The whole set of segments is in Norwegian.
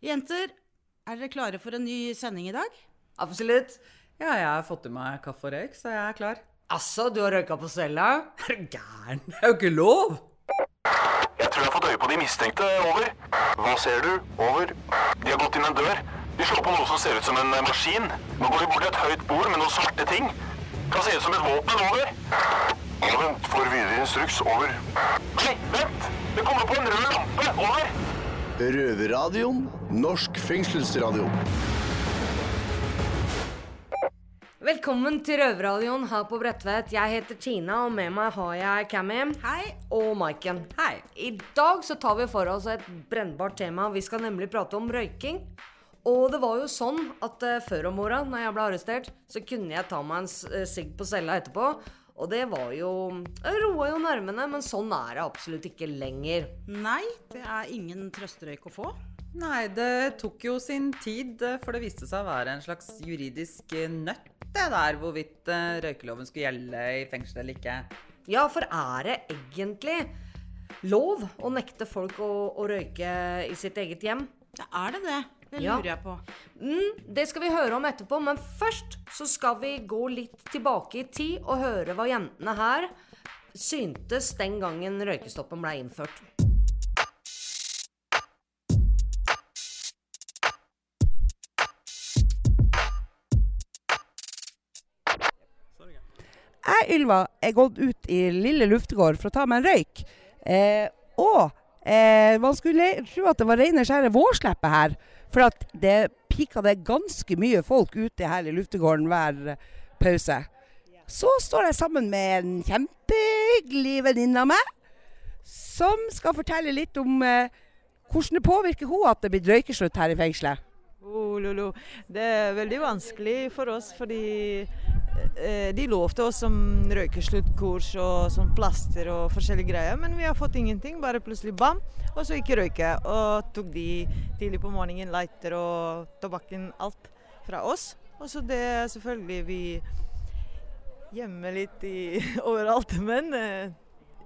Jenter, er dere klare for en ny sending i dag? Absolutt. Ja, jeg har fått i meg kaffe og røyk, så jeg er klar. Altså, du har røyka på cella? Er du gæren? Det er jo ikke lov! Jeg tror jeg har fått øye på de mistenkte. Over. Hva ser du? Over. De har gått inn en dør. De slår på noe som ser ut som en eh, maskin. Nå går de bort til et høyt bord med noen svarte ting. Kan se ut som et våpen. Over. Ja, vent. Får videre instruks. Over. Nei, vent! Det kommer på en rød lampe. Over. Røverradioen. Norsk fengselsradio. Velkommen til Røverradioen her på Bredtvet. Jeg heter Tina, og med meg har jeg Cammy. Hei. Og Maiken. Hei. I dag så tar vi for oss et brennbart tema. Vi skal nemlig prate om røyking. Og det var jo sånn at eh, før om åra, når jeg ble arrestert, så kunne jeg ta meg en eh, sigg på cella etterpå. Og det var jo roa jo nervene, men sånn er det absolutt ikke lenger. Nei, det er ingen trøsterøyk å få. Nei, det tok jo sin tid, eh, for det viste seg å være en slags juridisk eh, nøtt, det der hvorvidt eh, røykeloven skulle gjelde i fengsel eller ikke. Ja, for er det egentlig lov å nekte folk å, å røyke i sitt eget hjem? Ja, er det det? Det Ja. lurer jeg på. Mm, det skal vi høre om etterpå, men først så skal vi gå litt tilbake i tid og høre hva jentene her syntes den gangen røykestoppen ble innført. Jeg, Ylva, er gått ut i lille luftegård for å ta meg en røyk. Eh, og eh, man skulle tro at det var rene skjære vårsleppet her. For at det pika det ganske mye folk ute her i luftegården hver eh, pause. Så står jeg sammen med en kjempehyggelig venninne av meg, som skal fortelle litt om eh, hvordan det påvirker hun at det blir røykeslutt her i fengselet. Oh. Det er veldig vanskelig for oss, fordi de lovte oss som røykesluttkurs og sånn plaster og forskjellige greier, men vi har fått ingenting. Bare plutselig bam, og så ikke røyke. Og tok de tidlig på morgenen lighter og tobakken, alt fra oss. Og så det er selvfølgelig vi gjemmer litt i, overalt, men eh,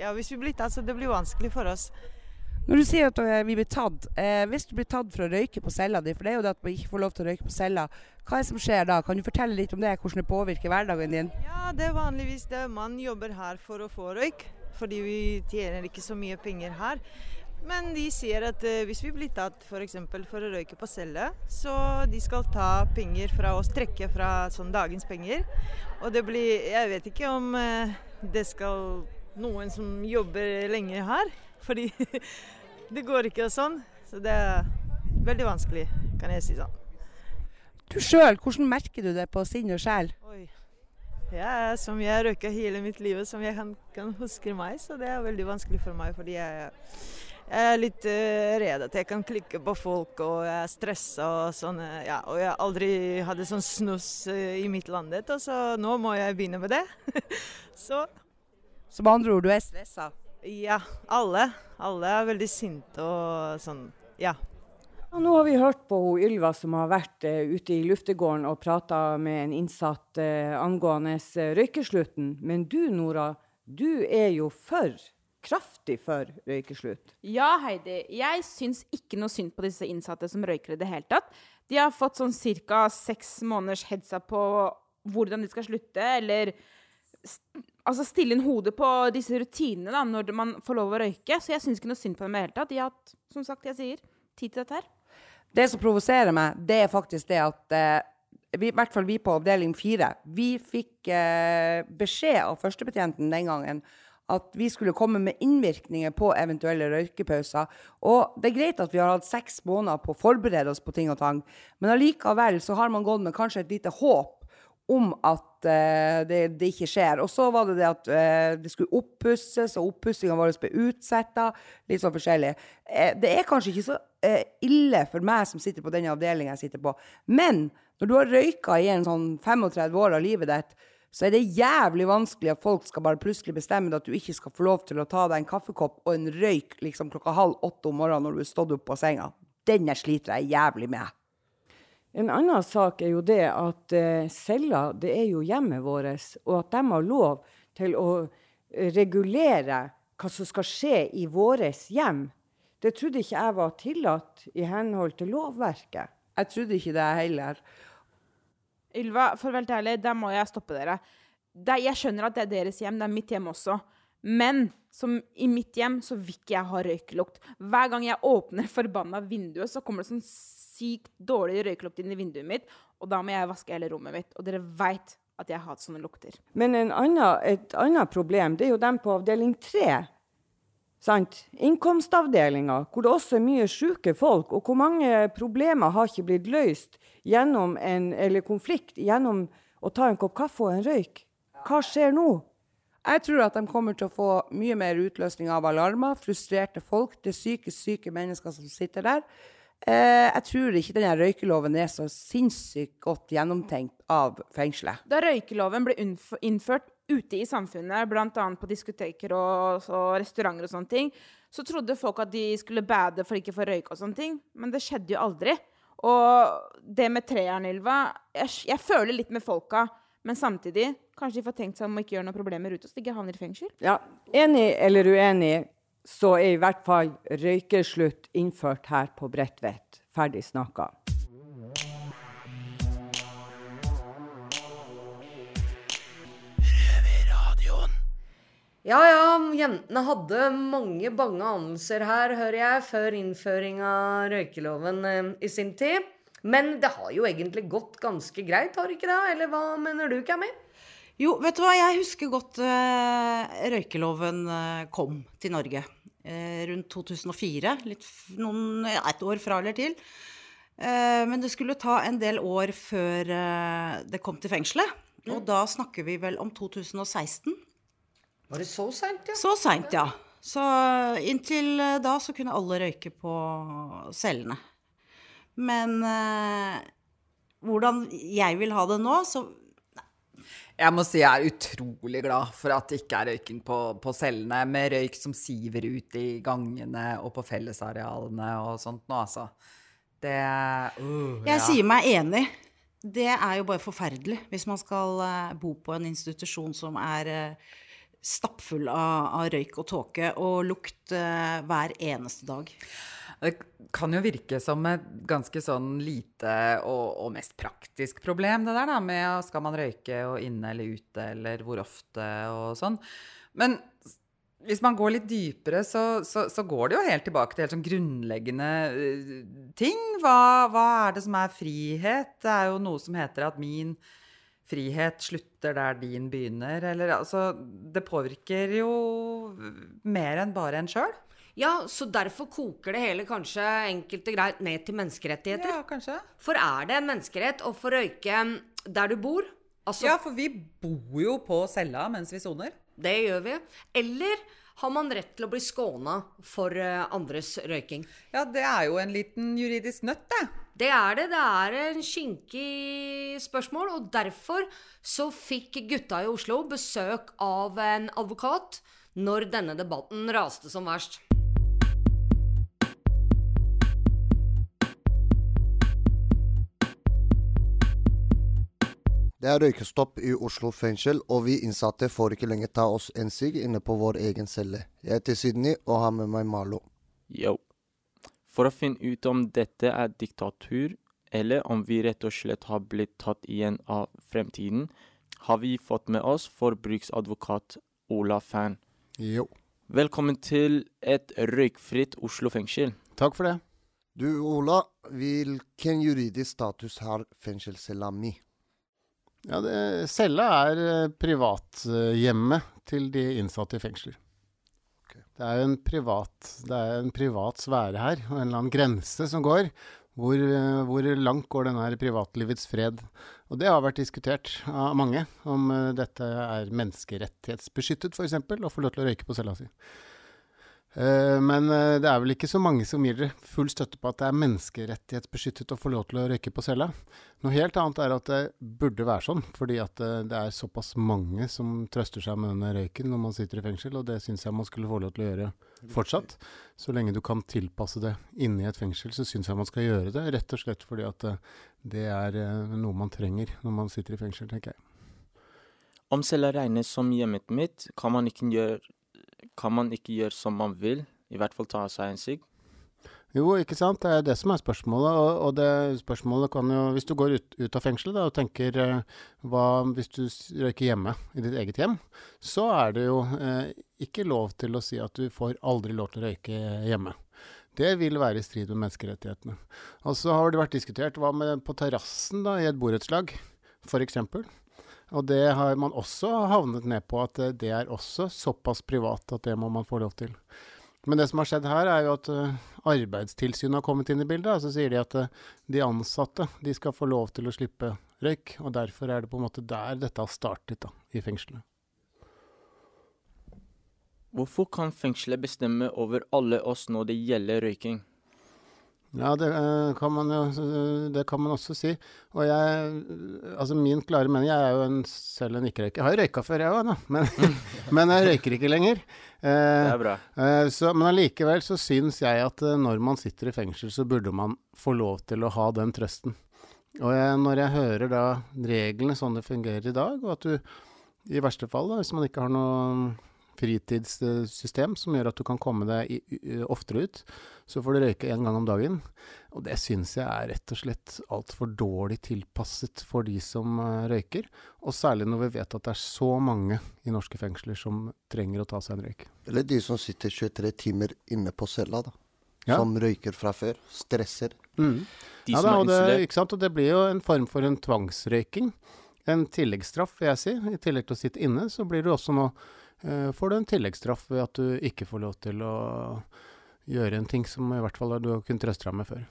ja, hvis vi blir tatt, så det blir vanskelig for oss. Når du sier at eh, vi blir tatt, eh, hvis du blir tatt for å røyke på cella di, for det er jo det at man ikke får lov til å røyke på cella, hva er det som skjer da? Kan du fortelle litt om det, hvordan det påvirker hverdagen din? Ja, det er vanligvis det. Man jobber her for å få røyk, fordi vi tjener ikke så mye penger her. Men de sier at eh, hvis vi blir tatt f.eks. For, for å røyke på celle, så de skal ta penger fra oss, trekke fra sånn dagens penger. Og det blir Jeg vet ikke om eh, det skal noen som jobber lenge her, fordi det går ikke sånn. Så det er veldig vanskelig, kan jeg si sånn. Du sjøl, hvordan merker du det på sinn og sjel? Oi. Er som jeg røyka hele mitt liv, som jeg kan, kan huske meg, så det er veldig vanskelig for meg. Fordi jeg, jeg er litt uh, redd at jeg kan klikke på folk, og jeg er stressa og sånn. eh, Ja, og jeg aldri hadde sånn snus uh, i mitt landet, og så nå må jeg begynne med det. så Som andre ord, du er stressa? Ja, alle. Alle er veldig sinte og sånn. Ja. Ja, nå har vi hørt på hun Ylva som har vært uh, ute i luftegården og prata med en innsatt uh, angående eh, røykeslutten. Men du Nora, du er jo for, kraftig for røykeslutt. Ja, Heidi. Jeg syns ikke noe synd på disse innsatte som røyker i det hele tatt. De har fått sånn ca. seks måneders heads up på hvordan de skal slutte, eller altså stille inn hodet på disse rutinene da, når man får lov å røyke. Så jeg syns ikke noe synd på dem i det hele tatt. De har hatt, som sagt, jeg sier, tid til dette her. Det som provoserer meg, det er faktisk det at eh, vi, i hvert fall vi på avdeling fire, vi fikk eh, beskjed av førstebetjenten den gangen at vi skulle komme med innvirkninger på eventuelle røykepauser. Og det er greit at vi har hatt seks måneder på å forberede oss på ting og tang, men allikevel så har man gått med kanskje et lite håp om at eh, det, det ikke skjer. Og så var det det at eh, det skulle oppusses, og oppussinga vår ble utsetta. Litt sånn forskjellig. Eh, det er kanskje ikke så ille for meg som sitter på den avdelinga jeg sitter på. Men når du har røyka i en sånn 35 år av livet ditt, så er det jævlig vanskelig at folk skal bare plutselig bestemme at du ikke skal få lov til å ta deg en kaffekopp og en røyk liksom klokka halv åtte om morgenen når du er stått opp på senga. Den sliter jeg jævlig med. En annen sak er jo det at eh, cella, det er jo hjemmet vårt, og at de har lov til å eh, regulere hva som skal skje i vårt hjem. Det trodde ikke jeg var tillatt i henhold til lovverket. Jeg trodde ikke det heller. Ylva, for å være helt ærlig, der må jeg stoppe dere. Det, jeg skjønner at det er deres hjem, det er mitt hjem også. Men som i mitt hjem så vil ikke jeg ha røyklukt. Hver gang jeg åpner forbanna vinduet, så kommer det sånn sykt dårlig røykelukt inn i vinduet mitt, og da må jeg vaske hele rommet mitt. Og dere veit at jeg hater sånne lukter. Men en annen, et annet problem det er jo dem på avdeling tre. Sant? Innkomstavdelinga, hvor det også er mye syke folk. Og hvor mange problemer har ikke blitt løst gjennom en, eller konflikt gjennom å ta en kopp kaffe og en røyk? Hva skjer nå? Jeg tror at de kommer til å få mye mer utløsning av alarmer, frustrerte folk, det psykisk syke mennesker som sitter der. Eh, jeg tror ikke denne røykeloven er så sinnssykt godt gjennomtenkt av fengselet. Da røykeloven ble innført ute i samfunnet, bl.a. på diskoteker og, og restauranter og sånne ting, så trodde folk at de skulle bade for ikke å få røyke og sånne ting. Men det skjedde jo aldri. Og det med treeren, Ylva jeg, jeg føler litt med folka, men samtidig kanskje de får tenkt seg om å ikke gjøre noen problemer ute, så de ikke havner i fengsel. Ja, Enig eller uenig, så er i hvert fall røykeslutt innført her på Bredtvet. Ferdig snakka. Ja ja, jentene hadde mange bange anelser her, hører jeg, før innføring av røykeloven eh, i sin tid. Men det har jo egentlig gått ganske greit, har ikke det? Eller hva mener du, Cammy? Jo, vet du hva, jeg husker godt eh, røykeloven eh, kom til Norge. Eh, rundt 2004. Litt, noen, et år fra eller til. Eh, men det skulle ta en del år før det kom til fengselet. Og da snakker vi vel om 2016. Var det så seint, ja? Så seint, ja. Så inntil da så kunne alle røyke på cellene. Men eh, hvordan jeg vil ha det nå, så Jeg må si jeg er utrolig glad for at det ikke er røyking på, på cellene, med røyk som siver ut i gangene og på fellesarealene og sånt nå, altså. Det uh, Jeg ja. sier meg enig. Det er jo bare forferdelig hvis man skal eh, bo på en institusjon som er eh, stappfull av, av røyk og tåke og lukt eh, hver eneste dag. Det kan jo virke som et ganske sånn lite og, og mest praktisk problem, det der da, med skal man røyke og inne eller ute, eller hvor ofte og sånn. Men hvis man går litt dypere, så, så, så går det jo helt tilbake til helt sånn grunnleggende eh, ting. Hva, hva er det som er frihet? Det er jo noe som heter at min frihet slutter der din begynner. Eller altså Det påvirker jo mer enn bare en sjøl. Ja, så derfor koker det hele kanskje enkelte greier ned til menneskerettigheter. Ja, kanskje. For er det en menneskerett å få røyke der du bor? Altså, Ja, for vi bor jo på cella mens vi soner. det gjør vi. Eller har man rett til å bli skåna for eh, andres røyking? Ja, det er jo en liten juridisk nøtt, det. Det er det. Det er en skinkig spørsmål, og derfor så fikk gutta i Oslo besøk av en advokat når denne debatten raste som verst. Det er røykestopp i Oslo fengsel, og vi innsatte får ikke lenger ta oss en sigg inne på vår egen celle. Jeg heter Sydney og har med meg Malo. Yo. For å finne ut om dette er diktatur, eller om vi rett og slett har blitt tatt igjen av fremtiden, har vi fått med oss forbruksadvokat Ola Fan. Jo. Velkommen til et røykfritt Oslo fengsel. Takk for det. Du Ola, hvilken juridisk status har fengselscella mi? Ja, det, Cella er eh, privathjemmet til de innsatte i fengsler. Det er en privat, det er en privat sfære her, og en eller annen grense som går. Hvor, eh, hvor langt går denne privatlivets fred? Og det har vært diskutert av mange, om eh, dette er menneskerettighetsbeskyttet f.eks., å få lov til å røyke på cella si. Eh, Men eh, det er vel ikke så mange som gir dere full støtte på at det er menneskerettighetsbeskyttet å få lov til å røyke på cella. Noe helt annet er at det burde være sånn, fordi at eh, det er såpass mange som trøster seg med denne røyken når man sitter i fengsel, og det syns jeg man skulle få lov til å gjøre fortsatt. Så lenge du kan tilpasse det inni et fengsel, så syns jeg man skal gjøre det, rett og slett fordi at det er noe man trenger når man sitter i fengsel, tenker jeg. Om cella regnes som hjemmet mitt, kan man ikke gjøre, kan man ikke gjøre som man vil, i hvert fall ta seg en sigg. Jo, ikke sant. Det er det som er spørsmålet. Og, og det spørsmålet kan jo Hvis du går ut, ut av fengselet da, og tenker eh, hva hvis du røyker hjemme, i ditt eget hjem, så er det jo eh, ikke lov til å si at du får aldri lov til å røyke hjemme. Det vil være i strid med menneskerettighetene. Og så har det vært diskutert hva med på terrassen i et borettslag, f.eks. Og det har man også havnet ned på at eh, det er også såpass privat at det må man få lov til. Men det som har skjedd her, er jo at eh, Arbeidstilsynet har kommet inn i bildet. og Så sier de at eh, de ansatte de skal få lov til å slippe røyk. og Derfor er det på en måte der dette har startet, da, i fengselet. Hvorfor kan fengselet bestemme over alle oss når det gjelder røyking? Ja, det eh, kan man jo det kan man også si. Og jeg Altså min klare mening Jeg er jo en, selv en ikke-røyker. Jeg har jo røyka før, jeg òg, da. Men, men jeg røyker ikke lenger. Eh, Det er bra. eh, så, men allikevel så syns jeg at eh, når man sitter i fengsel, så burde man få lov til å ha den trøsten. Og jeg, når jeg hører da reglene sånn det fungerer i dag, og at du i verste fall, da, hvis man ikke har noe fritidssystem som gjør at du kan komme deg i, oftere ut, så får du røyke én gang om dagen. Og det syns jeg er rett og slett altfor dårlig tilpasset for de som eh, røyker. Og særlig når vi vet at det er så mange i norske fengsler som trenger å ta seg en røyk. Eller de som sitter 23 timer inne på cella, da. Ja. Som røyker fra før. Stresser. Mm. De Ja, da, og det, ikke sant? og det blir jo en form for en tvangsrøyking. En tilleggsstraff, vil jeg si. I tillegg til å sitte inne, så blir du også nå eh, får du en tilleggsstraff ved at du ikke får lov til å gjøre en ting som i hvert fall du har kunnet trøste deg med før.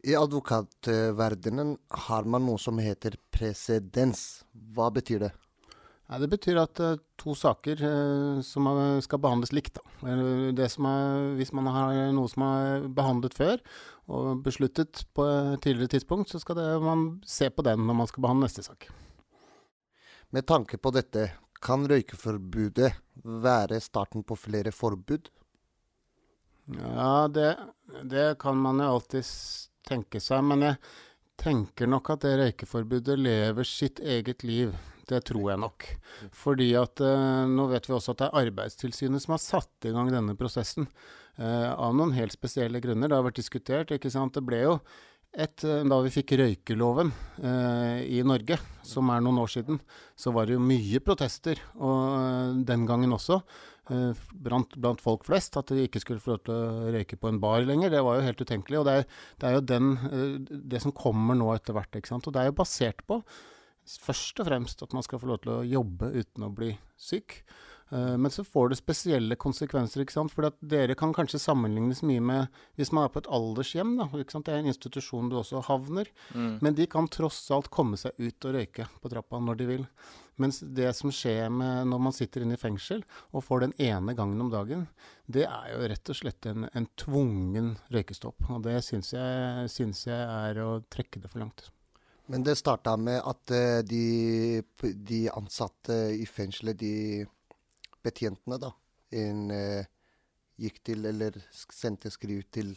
I advokatverdenen har man noe som heter presedens. Hva betyr det? Det betyr at eh, to saker eh, som skal behandles likt. Da. Det som er, hvis man har noe som er behandlet før og besluttet på et tidligere tidspunkt, så skal det, man se på den når man skal behandle neste sak. Med tanke på dette, kan røykeforbudet være starten på flere forbud? Ja, det, det kan man jo alltid tenke seg, men jeg tenker nok at det røykeforbudet lever sitt eget liv. Det tror jeg nok. Fordi at eh, nå vet vi også at det er Arbeidstilsynet som har satt i gang denne prosessen. eh, av noen helt spesielle grunner. Det har vært diskutert, ikke sant. Det ble jo et, eh, da vi fikk røykeloven eh, i Norge, som er noen år siden, så var det jo mye protester. Og eh, den gangen også. eh, Blant, blant folk flest, at de ikke skulle få lov til å røyke på en bar lenger. Det var jo helt utenkelig. Og det er, det er jo den, eh, det som kommer nå etter hvert. ikke sant? Og det er jo basert på først og fremst at man skal få lov til å jobbe uten å bli syk. Eh, Men så får det spesielle konsekvenser. ikke sant? For at dere kan kanskje sammenlignes mye med hvis man er på et aldershjem. da, ikke sant? Det er en institusjon du også havner. Mm. Men de kan tross alt komme seg ut og røyke på trappa når de vil. Mens det som skjer med når man sitter inne i fengsel og får den ene gangen om dagen, det er jo rett og slett en, en tvungen røykestopp. Og det syns jeg, syns jeg er å trekke det for langt. Men det starta med at eh, de, de ansatte i fengselet, de betjentene, da, en, eh, gikk til eller sendte skriv til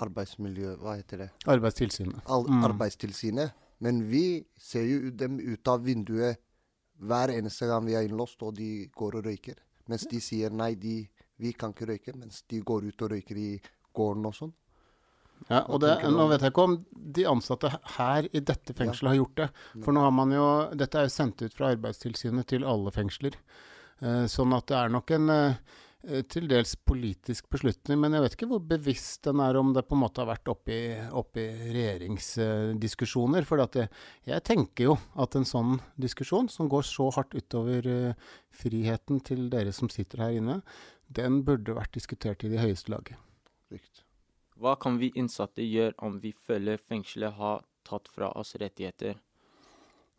arbeidsmiljø... Hva heter det? Arbeidstilsynet. Al Mm. Arbeidstilsynet. Men vi ser jo dem ut av vinduet hver eneste gang vi er innlåst, og de går og røyker. Mens de sier nei, de, vi kan ikke røyke. Mens de går ut og røyker i gården og sånn. Ja, og det, Nå vet jeg ikke om de ansatte her i dette fengselet har gjort det. For nå har man jo Dette er jo sendt ut fra Arbeidstilsynet til alle fengsler. Eh, sånn at det er nok en eh, til dels politisk beslutning, men jeg vet ikke hvor bevisst den er om det på en måte har vært oppe i, oppe i regjeringsdiskusjoner. For jeg, tenker jo at en sånn diskusjon, som går så hardt utover eh, friheten til dere som sitter her inne, den burde vært diskutert i det høyeste laget. Hva kan vi innsatte gjøre om vi føler fengselet har tatt fra oss rettigheter?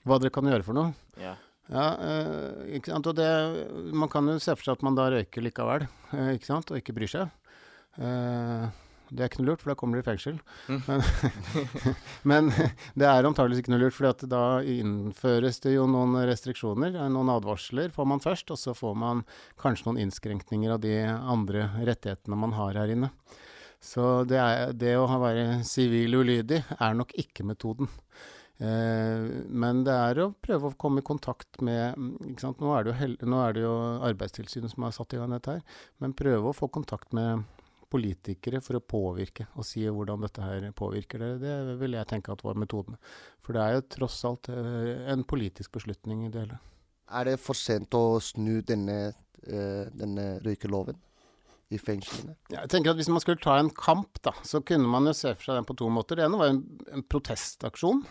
Hva dere kan gjøre for noe? Ja. Ja, eh, ikke sant? Og det, man kan jo se for seg at man da røyker likevel, eh, ikke sant? og ikke bryr seg. Eh, det er ikke noe lurt, for da kommer du i fengsel. Men, men det er antageligvis ikke noe lurt, for da innføres det jo noen restriksjoner. Noen advarsler får man først, og så får man kanskje noen innskrenkninger av de andre rettighetene man har her inne. Så det, er, det å være sivil ulydig er nok ikke metoden. Eh, men det er å prøve å komme i kontakt med? Nå, er nå er det jo Arbeidstilsynet som har satt i gang dette her, men prøve å få kontakt med politikere for å påvirke og si hvordan dette her påvirker dere. Det vil jeg tenke at var metoden. For det er jo tross alt eh, en politisk beslutning i det hele. Er det for sent å snu denne, eh, denne røykeloven i fengslene? Ja, Jeg tenker at Hvis man skulle ta en kamp, da, så kunne man jo se for seg den på to måter. Det ene var en, en protestaksjon.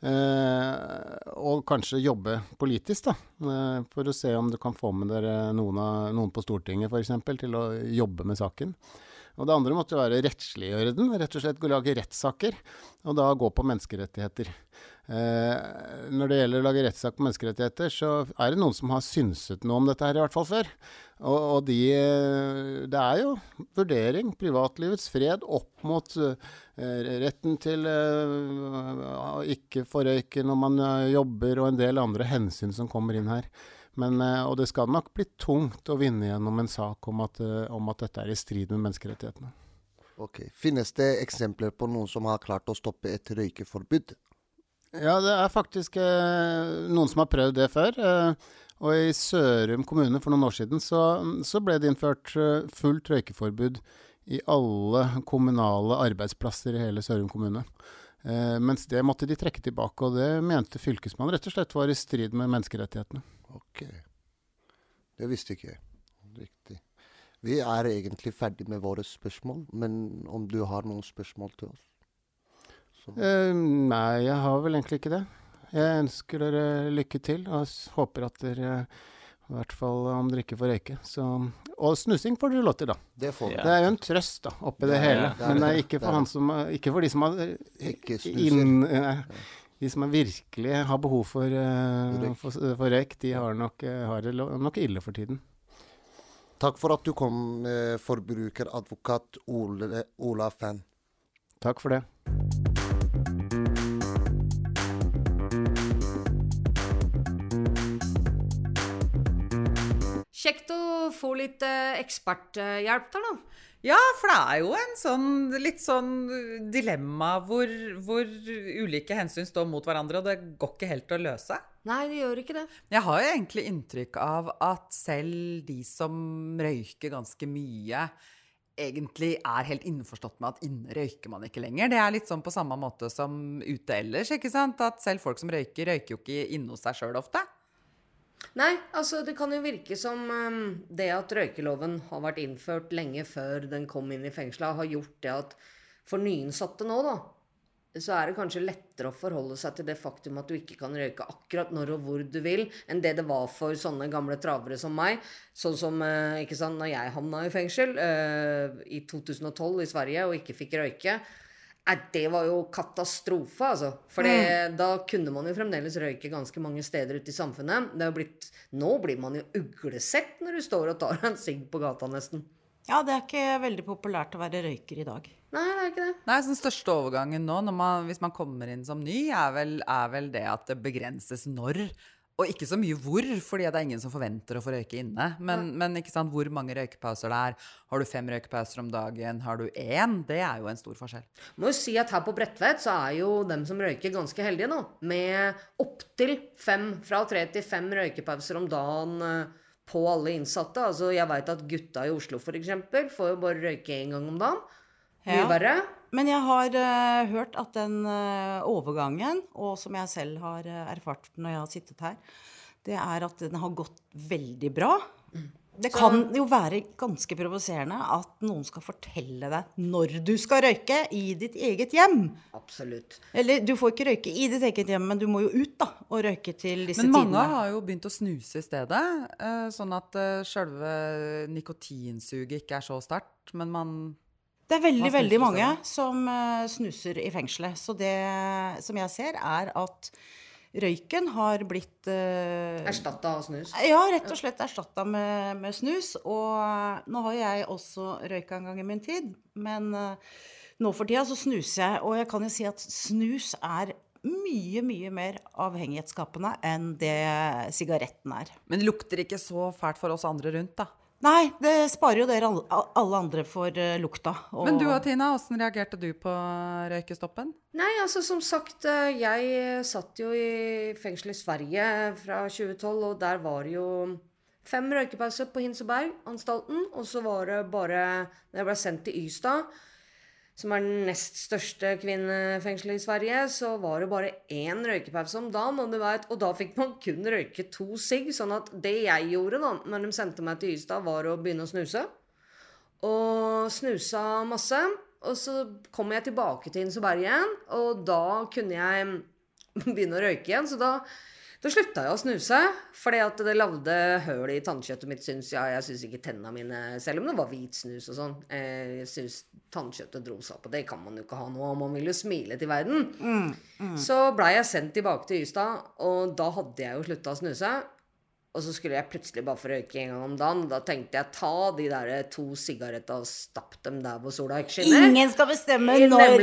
Eh, og kanskje jobbe politisk, da. Eh, for å se om du kan få med dere noen, av, noen på Stortinget f.eks. til å jobbe med saken. Og det andre måtte jo være rettsliggjøre den. Rett og slett gå lage rettssaker, og da gå på menneskerettigheter. Eh, når det gjelder å lage rettssak på menneskerettigheter, så er det noen som har synset noe om dette her, i hvert fall før. Og, og de Det er jo vurdering, privatlivets fred, opp mot eh, retten til eh, ikke forrøyke når man eh, jobber, og en del andre hensyn som kommer inn her. Men, eh, og det skal nok bli tungt å vinne gjennom en sak om at, eh, om at dette er i strid med menneskerettighetene. Ok. Finnes det eksempler på noen som har klart å stoppe et røykeforbud? Ja, det er faktisk eh, noen som har prøvd det før. Eh, og i Sørum kommune for noen år siden så, så ble det innført eh, fullt røykeforbud i alle kommunale arbeidsplasser i hele Sørum kommune. Mens det måtte de trekke tilbake, og det mente fylkesmannen rett og slett var i strid med menneskerettighetene. Ok. Det visste ikke jeg. Riktig. Vi er egentlig ferdig med våre spørsmål, men om du har noen spørsmål til oss? Eh, nei, jeg har vel egentlig ikke det. Jeg ønsker dere lykke til, og håper at dere i hvert fall om dere ikke får røyke. Så, og snusing får dere lov til, da. Det får. Det er jo en trøst da, oppi det Det hele. det er Men det er ikke for, er han som, ikke for de som har inn, eh, De som virkelig har behov for, uh, for, for røyk, de har, nok, har det nok ille for tiden. Takk for at du kom, forbrukeradvokat Ole, Ola Fenn. Takk for det. Kjekt å få litt eh, eksperthjelp der, da. Ja, for det er jo en sånn litt sånn dilemma hvor, hvor ulike hensyn står mot hverandre, og det går ikke helt å løse. Nei, det gjør ikke det. Jeg har jo egentlig inntrykk av at selv de som røyker ganske mye, egentlig er helt innforstått med at inne røyker man ikke lenger. Det er litt sånn på samme måte som ute ellers, ikke sant? At selv folk som røyker, røyker jo ikke inne hos seg sjøl ofte. Nei, altså det kan jo virke som um, det at røykeloven har vært innført lenge før den kom inn i fengsla, har gjort det at for nyinnsatte nå, da, så er det kanskje lettere å forholde seg til det faktum at du ikke kan røyke akkurat når og hvor du vil, enn det det var for sånne gamle travere som meg. Sånn som eh, ikke sant, når jeg havna i fengsel eh, i 2012 i Sverige og ikke fikk røyke. Det var jo katastrofe, altså. For da kunne man jo fremdeles røyke ganske mange steder ute i samfunnet. Det er jo blitt, nå blir man jo uglesett når du står og tar en sigg på gata, nesten. Ja, det er ikke veldig populært å være røyker i dag. Nei, det er ikke det. Nei, så Den største overgangen nå, når man, hvis man kommer inn som ny, er vel, er vel det at det begrenses når. Og ikke så mye hvor, fordi det er ingen som forventer å få røyke inne. Men, men ikke sant, hvor mange røykepauser det er. Har du fem røykepauser om dagen? Har du én? Det er jo en stor forskjell. Må jo si at her på Bredtvet så er jo dem som røyker ganske heldige nå. Med opptil fem, fra tre til fem røykepauser om dagen eh, på alle innsatte. Altså jeg veit at gutta i Oslo f.eks. får jo bare røyke én gang om dagen. Mye Ja. verre. Men jeg har uh, hørt at den uh, overgangen, og som jeg selv har uh, erfart når jeg har sittet her, det er at den har gått veldig bra. Det Så- kan jo være ganske provoserende at noen skal fortelle deg når du skal røyke i ditt eget hjem. Absolutt. Eller du får ikke røyke i ditt eget hjem, men du må jo ut da, og røyke til disse Men mange tidene. har jo begynt å snuse i stedet. eh, Sånn at selve nikotinsuget ikke er så sterkt. Men man Det er veldig, veldig mange som eh, snuser i fengselet. Så det som jeg ser, er at røyken har blitt uh, Erstatta av snus. Ja, rett og slett erstatta med, med snus. Og nå har jeg også røyka en gang i min tid, men uh, nå for tida så snuser jeg. Og jeg kan jo si at snus er mye, mye mer avhengighetsskapende enn det sigaretten er. Men det lukter ikke så fælt for oss andre rundt, da. Nei, det sparer jo dere alle, alle andre for eh, lukta. og- Men du og Tina, åssen reagerte du på røykestoppen? Nei, altså som sagt, eh, jeg satt jo i fengsel i Sverige fra 2012, og der var det jo fem røykepauser på Hinseberg-anstalten, og så var det bare Når jeg ble sendt til Ystad, som er den nest største kvinnefengselet i Sverige, så var det bare én røykepause om dagen, og, vet, og da fikk man kun røyke to sigg. Sånn at det jeg gjorde da når de sendte meg til Ystad, var å begynne å snuse. Og snusa masse. Og så kom jeg tilbake til Inseberg igjen, og da kunne jeg begynne å røyke igjen. Så da, da slutta jeg å snuse, fordi at det lagde høl i tannkjøttet mitt, syns jeg. Jeg syns ikke tennene mine Selv om det var hvit snus og sånn. eh, Jeg syns tannkjøttet dro seg opp, og det kan man jo ikke ha nå. Man vil jo smile til verden. Så blei jeg sendt tilbake til Ystad, og da hadde jeg jo slutta å snuse. Og så skulle jeg plutselig bare få røyke en gang om dagen. Da tenkte jeg ta de der to sigaretta og stapp dem der hvor sola ikke skinner. Ingen skal bestemme når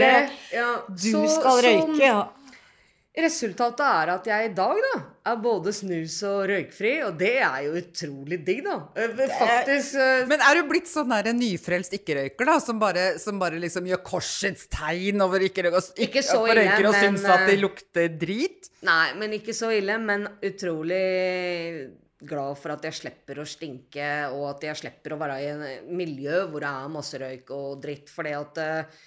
Ja, du så- skal så- røyke. Ja. Resultatet er at jeg i dag da, er både snus og røykfri, og det er jo utrolig digg, da. Eh, Faktisk eh, Men er du blitt sånn der nyfrelst ikke-røyker, da? Som bare, som bare liksom gjør korsets tegn over ikke-røyker, og Ikke så og ille, men, syns at de eh, lukter drit? Nei, men ikke så ille. Men utrolig glad for at jeg slipper å stinke, og at jeg slipper å være i en miljø hvor det er masse røyk og dritt. fordi at, eh,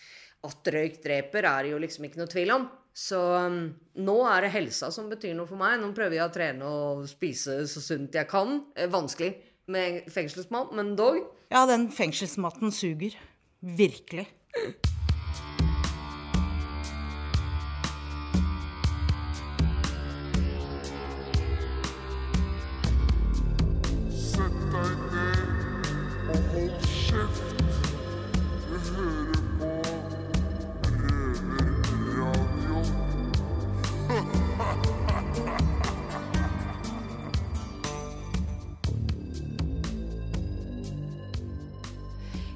at røyk dreper, er det jo liksom ikke noe tvil om. Så um, nå er det helsa som betyr noe for meg. Nå prøver jeg å trene og spise så sunt jeg kan. Eh, Vanskelig med fengselsmat, men dog. ja, den fengselsmaten suger. Virkelig.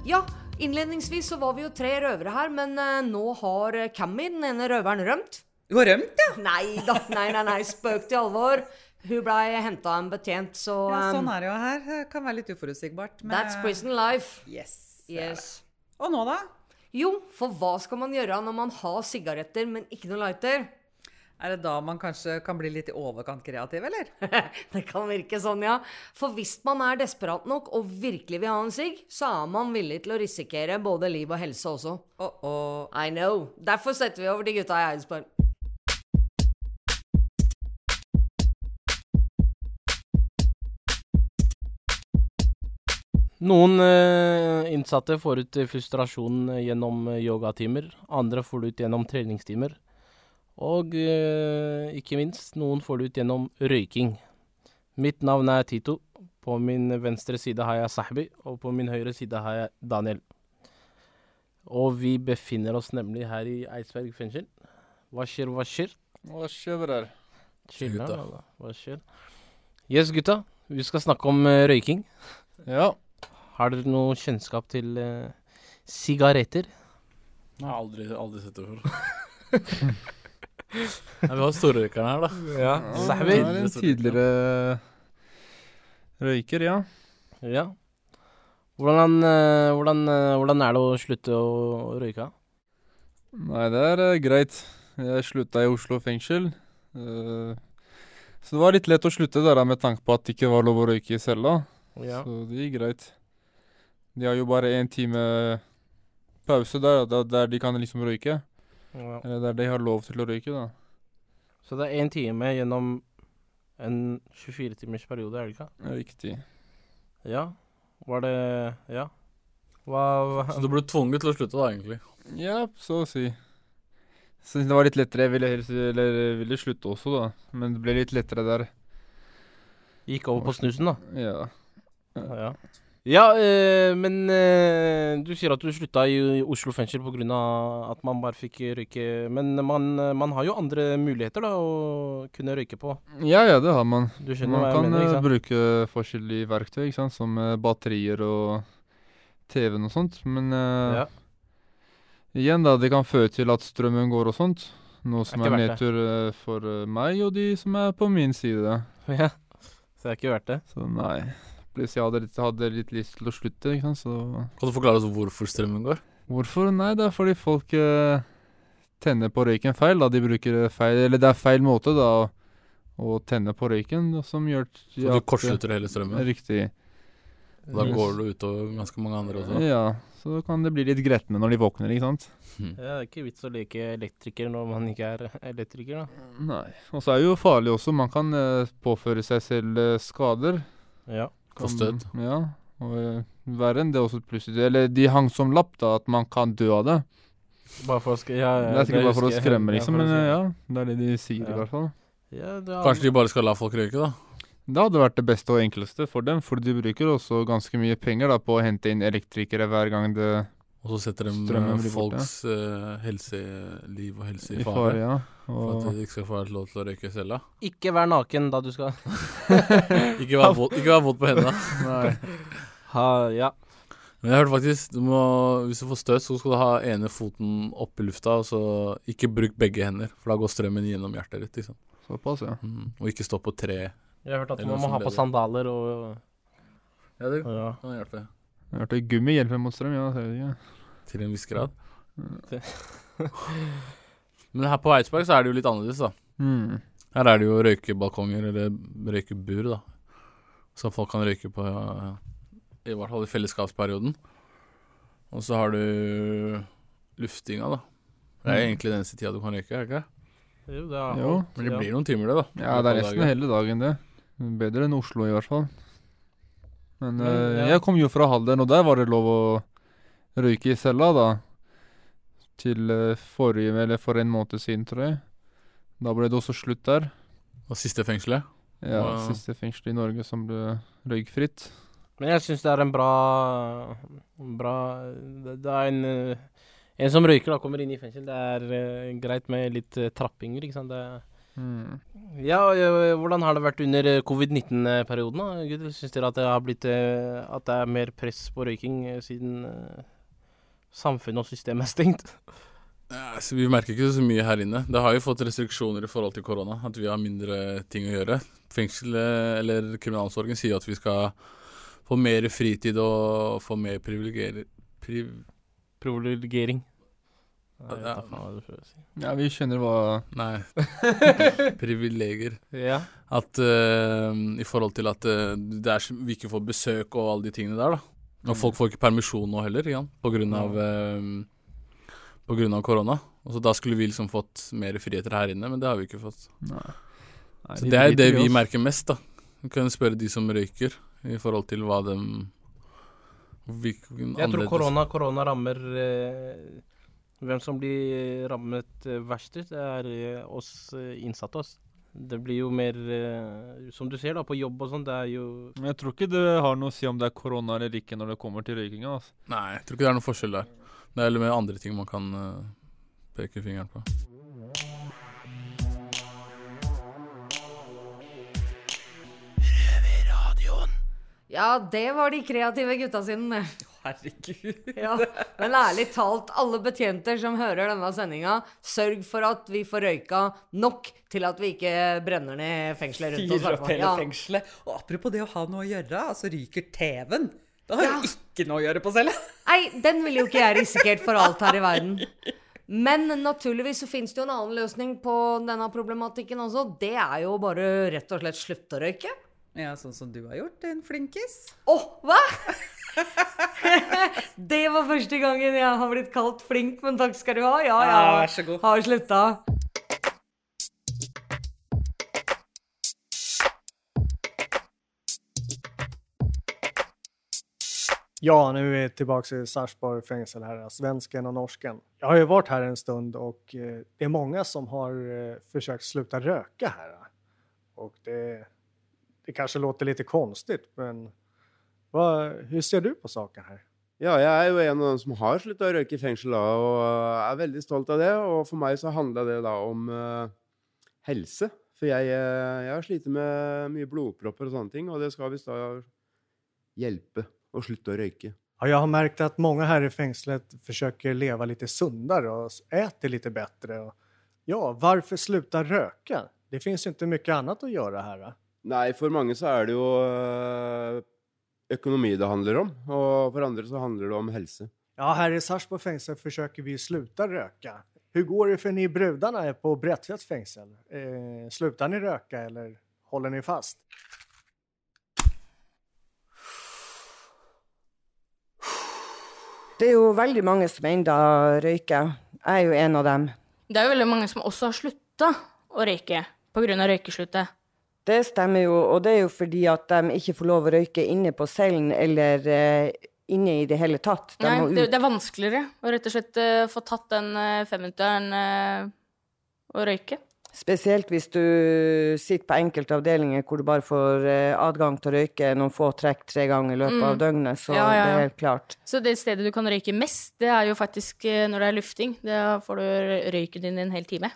Ja, innledningsvis så var vi jo tre røvere her, men eh, nå har eh, Cammy, den ene røveren, rømt. Hun har rømt, ja? Nei da, nei, nei, nei, spøk til alvor. Hun blei henta av en betjent, så ja sånn um, er det jo her. Det kan være litt uforutsigbart. men- That's prison life. Yes. Yes. Og nå, da? Jo, for hva skal man gjøre når man har sigaretter, men ikke noe lighter? Er det da man kanskje kan bli litt i overkant kreativ, eller? Det kan virke sånn, ja. For hvis man er desperat nok og virkelig vil ha en sigg, så er man villig til å risikere både liv og helse også. I know. Derfor setter vi over de gutta i Eidsborg. Noen eh, innsatte får ut frustrasjon gjennom yogatimer. Andre får det ut gjennom treningstimer. Og eh, ikke minst, noen får det ut gjennom røyking. Mitt navn er Tito. På min venstre side har jeg Sahbi, og på min høyre side har jeg Daniel. Og vi befinner oss nemlig her i Eidsberg fengsel. Hva skjer, hva skjer? Hva skjer, bror? Chiller'n, Gutta. Hva skjer? Yes, gutta. Vi skal snakke om uh, røyking. Ja. Har dere noe kjennskap til eh, sigaretter? Jeg har aldri, aldri sett det før. Nei, vi har storrøykeren her, da. Ja, er en tidligere røyker, ja. Ja. Hvordan, eh, hvordan, eh, hvordan er det å slutte å røyke? Nei, det er eh, greit. Jeg slutta i Oslo fengsel. eh, så det var litt lett å slutte der med tanke på at det ikke var lov å røyke i cella. Ja. Så det gikk greit. De har jo bare én time pause der, der de kan liksom røyke. Ja. Eller der de har lov til å røyke, da. Så det er én time gjennom en 24-timers periode, er det ikke? Riktig. Ja. Var det Ja. Hva, hva Så du ble tvunget til å slutte, da, egentlig? Ja, så å si. Så det var litt lettere. Jeg ville, helst, eller, ville slutte også, da. Men det ble litt lettere der. Gikk over på snusen, da? Ja. Ja, ja eh, men øh, du sier at du slutta i Oslo fengsel pga. at man bare fikk røyke. Men man, man har jo andre muligheter da å kunne røyke på. Ja, ja, det har man. Du skjønner man hva jeg kan mener, ikke eh, sant? bruke forskjellige verktøy, ikke sant? som batterier og TV-en og sånt. Men øh, Ja. igjen, da, det kan føre til at strømmen går og sånt. Noe som er, er nedtur for meg og de som er på min side. Ja, Så det er ikke verdt det? Så nei. Pluss jeg hadde litt, hadde litt lyst til å slutte, ikke sant, så Kan du forklare oss hvorfor strømmen går? Hvorfor? Nei, det er fordi folk uh, tenner på røyken feil. da, De bruker feil Eller det er feil måte da å, å tenne på røyken, som gjør Så du kortslutter hele strømmen? Riktig. Og da går det utover ganske mange andre også? Ja, så kan det bli litt gretne når de våkner, ikke sant. Ja, det er ikke vits å leke elektriker når man ikke er elektriker, da. Nei. Og så er det jo farlig også. Man kan eh, påføre seg selv eh, skader. Ja. Få Kostet. Ja. Og eh, verre enn det også plutselig Eller de hang som lapp, da, at man kan dø av det. Bare for å sk ja, ja, det er sikkert bare for å skremme, liksom. Men eh, ja, det er det de sier, Ja. i hvert fall. Ja, det er- Kanskje de bare skal la folk røyke, da? Det hadde vært det beste og enkleste for dem, for de bruker også ganske mye penger da, på å hente inn elektrikere hver gang det Og så setter de strømmen eh, folks eh, helseliv og helse i, I fare. ja. og... For at de ikke skal få lov til å røyke i cella. Ikke vær naken da du skal ikke vær våt, på hendene. Nei. Ha, ja. Men jeg hørte faktisk du må, Hvis du får støt, så skal du ha ene foten opp i lufta, og så ikke bruk begge hender, for da går strømmen gjennom hjertet ditt. Liksom. Såpass, ja. Mm. Og ikke stå på tre. Jeg har hørt at man må ha på sandaler og Ja, det Ja. kan hjelpe. Jeg hørte gummi hjelper mot strøm, ja. Det ja. Til en viss grad. Men her på Eidsberg så er det jo litt annerledes, da. Mm. Her er det jo røykebalkonger, eller røykebur, da. Som folk kan røyke på, ja, i hvert fall i fellesskapsperioden. Og så har du luftinga, da. Det er Mm. egentlig den eneste tida du kan røyke, er det ikke? Jo, det er Jo. Men det blir noen timer, det, da. Ja, det er resten av hele dagen, det. Bedre enn Oslo, i hvert fall. Men Men, eh, ja. jeg kom jo fra Halden, og der var det lov å røyke i cella, da. Til uh, forrige, eller for en måned siden, tror jeg. Da ble det også slutt der. Og siste fengselet? Ja, Wow. siste fengsel i Norge som ble røykfritt. Men jeg syns det er en bra Bra Det, det er en eh, En som røyker, da, kommer inn i fengsel. Det er greit med litt trappinger, ikke sant. Det, Mm. Ja, eh, hvordan har det vært under eh, covid-19-perioden, da? Syns dere at det har blitt eh, At det er mer press på røyking siden samfunnet og systemet er stengt? Ja, vi merker ikke så mye her inne. Det har jo fått restriksjoner i forhold til korona. At vi har mindre ting å gjøre. Fengselet eller kriminalomsorgen sier at vi skal få mer fritid og få mer privilegering. Priv... Ja, si. Ja, vi skjønner hva Nei. Privilegier. Ja. At uh, I forhold til at uh, det er, vi ikke får besøk og alle de tingene der, da. Og folk får ikke permisjon nå heller, igjen. På grunn av eh, På grunn av korona. Og så Da skulle vi liksom fått mer friheter her inne, men det har vi ikke fått. Nei. Nei, så de det er det vi merker mest, da. Vi kan spørre de som røyker, i forhold til hva de hvilken Jeg tror korona, korona rammer eh, Hvem som blir rammet eh, verst ut, er eh, oss eh, innsatte. oss. Det blir jo mer Som du ser da, på jobb og sånn, det er jo Men jeg tror ikke det har noe å si om det er korona eller ikke når det kommer til røykinga. Altså. Nei, jeg tror ikke det er noen forskjell der. Det er heller mer andre ting man kan peke fingeren på. Ja, det var de kreative gutta sine. Herregud. Ja, men ærlig talt, alle betjenter som hører denne sendinga, sørg for at vi får røyka nok til at vi ikke brenner ned fengselet rundt oss. Fyrer opp hele Ja. fengselet. Og apropos det å ha noe å gjøre, altså ryker TV-en. Da har du ikke noe å gjøre på cella. Nei, den ville jo ikke jeg risikert for alt her i verden. Men naturligvis så finnes det jo en annen løsning på denne problematikken også. Det er jo bare rett og slett slutte å røyke. Ja, sånn som du har gjort, en flinkis. Å, hva?! det var første gangen jeg har blitt kalt flink, men takk skal du ha. Ja, ja. Ja, vær så god. Har slutta. Ja, nu är vi tillbaka i Sarpsborg fängelse här, svensken och norsken. Jag har ju varit här en stund och eh, det är många som har eh, försökt sluta röka här. Och det, det kanskje låter litt konstigt, men hur ser du på saken her? Ja, jeg er jo en av dem som har slutta å røyke i fengsel da, og er veldig stolt av det. Og for meg så handla det da om uh, helse. For jeg, jeg har slitt med mye blodpropper og sånne ting, og det skal visst da hjelpe å slutte å røyke. Ja, jeg har merket at mange her i fengselet forsøker leve litt sundare og s- litt bedre. bättre. Och, ja, varför sluta röka? Det fins ikke mye annet å gjøre her. här. Nei, for mange så er det jo eh, økonomi det handler om, og for andre så handler det om helse. Ja, her i Sarpsborg fengsel forsøker vi å sluta røyke. Hvordan går det for ni brudene på Bredtvet fengsel? Eh, slutar ni røyke, eller holder ni fast? Det er jo veldig mange som enda røyker. Jeg er jo en av dem. Det er jo veldig mange som også har slutta å røyke pga. røykesluttet. Det stemmer jo, og det er jo fordi at de ikke får lov å røyke inne på cellen eller eh, inne i det hele tatt. De Nei, det, det er vanskeligere å rett og slett uh, få tatt den uh, femminutteren uh, og røyke. Spesielt hvis du sitter på enkelte avdelinger hvor du bare får eh, adgang til å røyke noen få trekk tre ganger i løpet Mm. av døgnet, så Ja, ja, det er helt klart. Så det stedet du kan røyke mest, det er jo faktisk eh, når det er lufting. Da får du røyken din en hel time.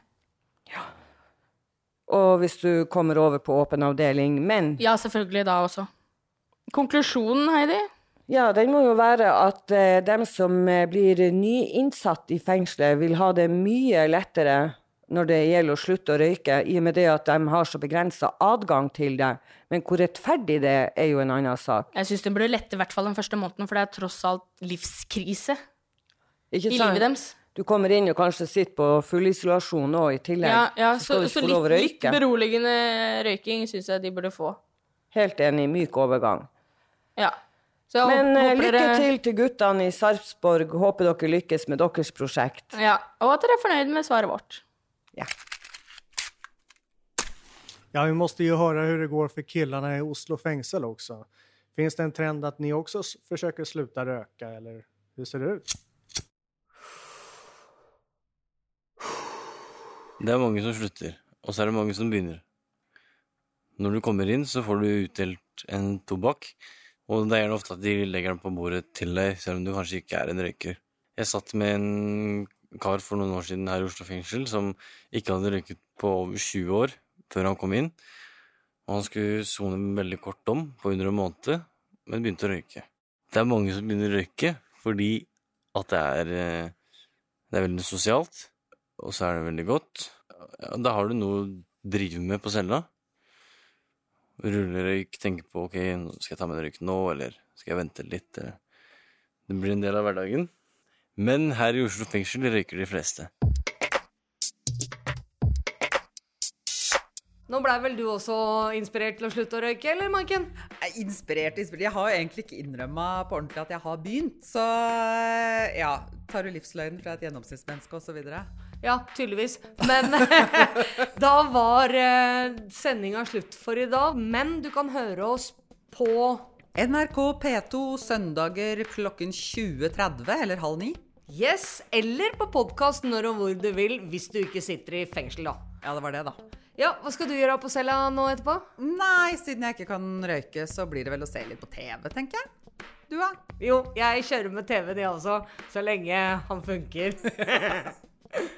Og hvis du kommer over på åpen avdeling, men Ja, selvfølgelig da også. Konklusjonen, Heidi? Ja, den må jo være at eh, dem som eh, blir nyinnsatt i fengselet, vil ha det mye lettere når det gjelder å slutte å røyke, i og med det at de har så begrensa adgang til det. Men hvor rettferdig det er, er jo en annen sak. Jeg syns det burde lette i hvert fall den første måneden, for det er tross alt livskrise i livet deres. Du kommer inn og kanskje sitter på fullisolasjon nå i tillegg. Ja, ja, så så, så litt, litt beroligende røyking syns jeg de burde få. Helt enig, myk overgang. Ja. Så Men håper eh, lykke dere- til til guttene i Sarpsborg. Håper dere lykkes med deres prosjekt. Ja, og at dere er fornøyd med svaret vårt. Ja, Ja, vi måste ju höra hur det går för killarna i Oslo fängsel också. Finns det en trend att ni också försöker sluta röka eller hur ser det ut? Det er mange som slutter, og så er det mange som begynner. Når du kommer inn, så får du utdelt en tobakk, og det er ofte at de legger den på bordet til deg, selv om du kanskje ikke er en røyker. Jeg satt med en kar for noen år siden her i Oslo fengsel som ikke hadde røyket på over 20 år før han kom inn, og han skulle sone veldig kort dom på under en måned, men begynte å røyke. Det er mange som begynner å røyke fordi at det er, eh, det er veldig sosialt, og så er det veldig godt. Da har du noe å drive med på cella. Rulle røyk, tenke på ok, skal jeg ta med en røyk nå, eller skal jeg vente litt? Eller. Det blir en del av hverdagen. Men her i Oslo fengsel røyker de fleste. Nå blei vel du også inspirert til å slutte å røyke, eller Maiken? Inspirert, inspirert. Jeg har jo egentlig ikke innrømma på ordentlig at jeg har begynt. Så ja, tar du livsløgnen fra et gjennomsnittsmenneske osv.? Ja, tydeligvis. Men da var eh, sendinga slutt for i dag. Men du kan høre oss på NRK P2 søndager klokken 20.30 eller halv ni. Yes, eller på podkast når og hvor du vil, hvis du ikke sitter i fengsel, da. Ja, det var det, da. Ja, Hva skal du gjøre på cella nå etterpå? Nei, siden jeg ikke kan røyke, så blir det vel å se litt på TV, tenker jeg. Du, da? Jo, jeg kjører med TV de også. Så lenge han funker.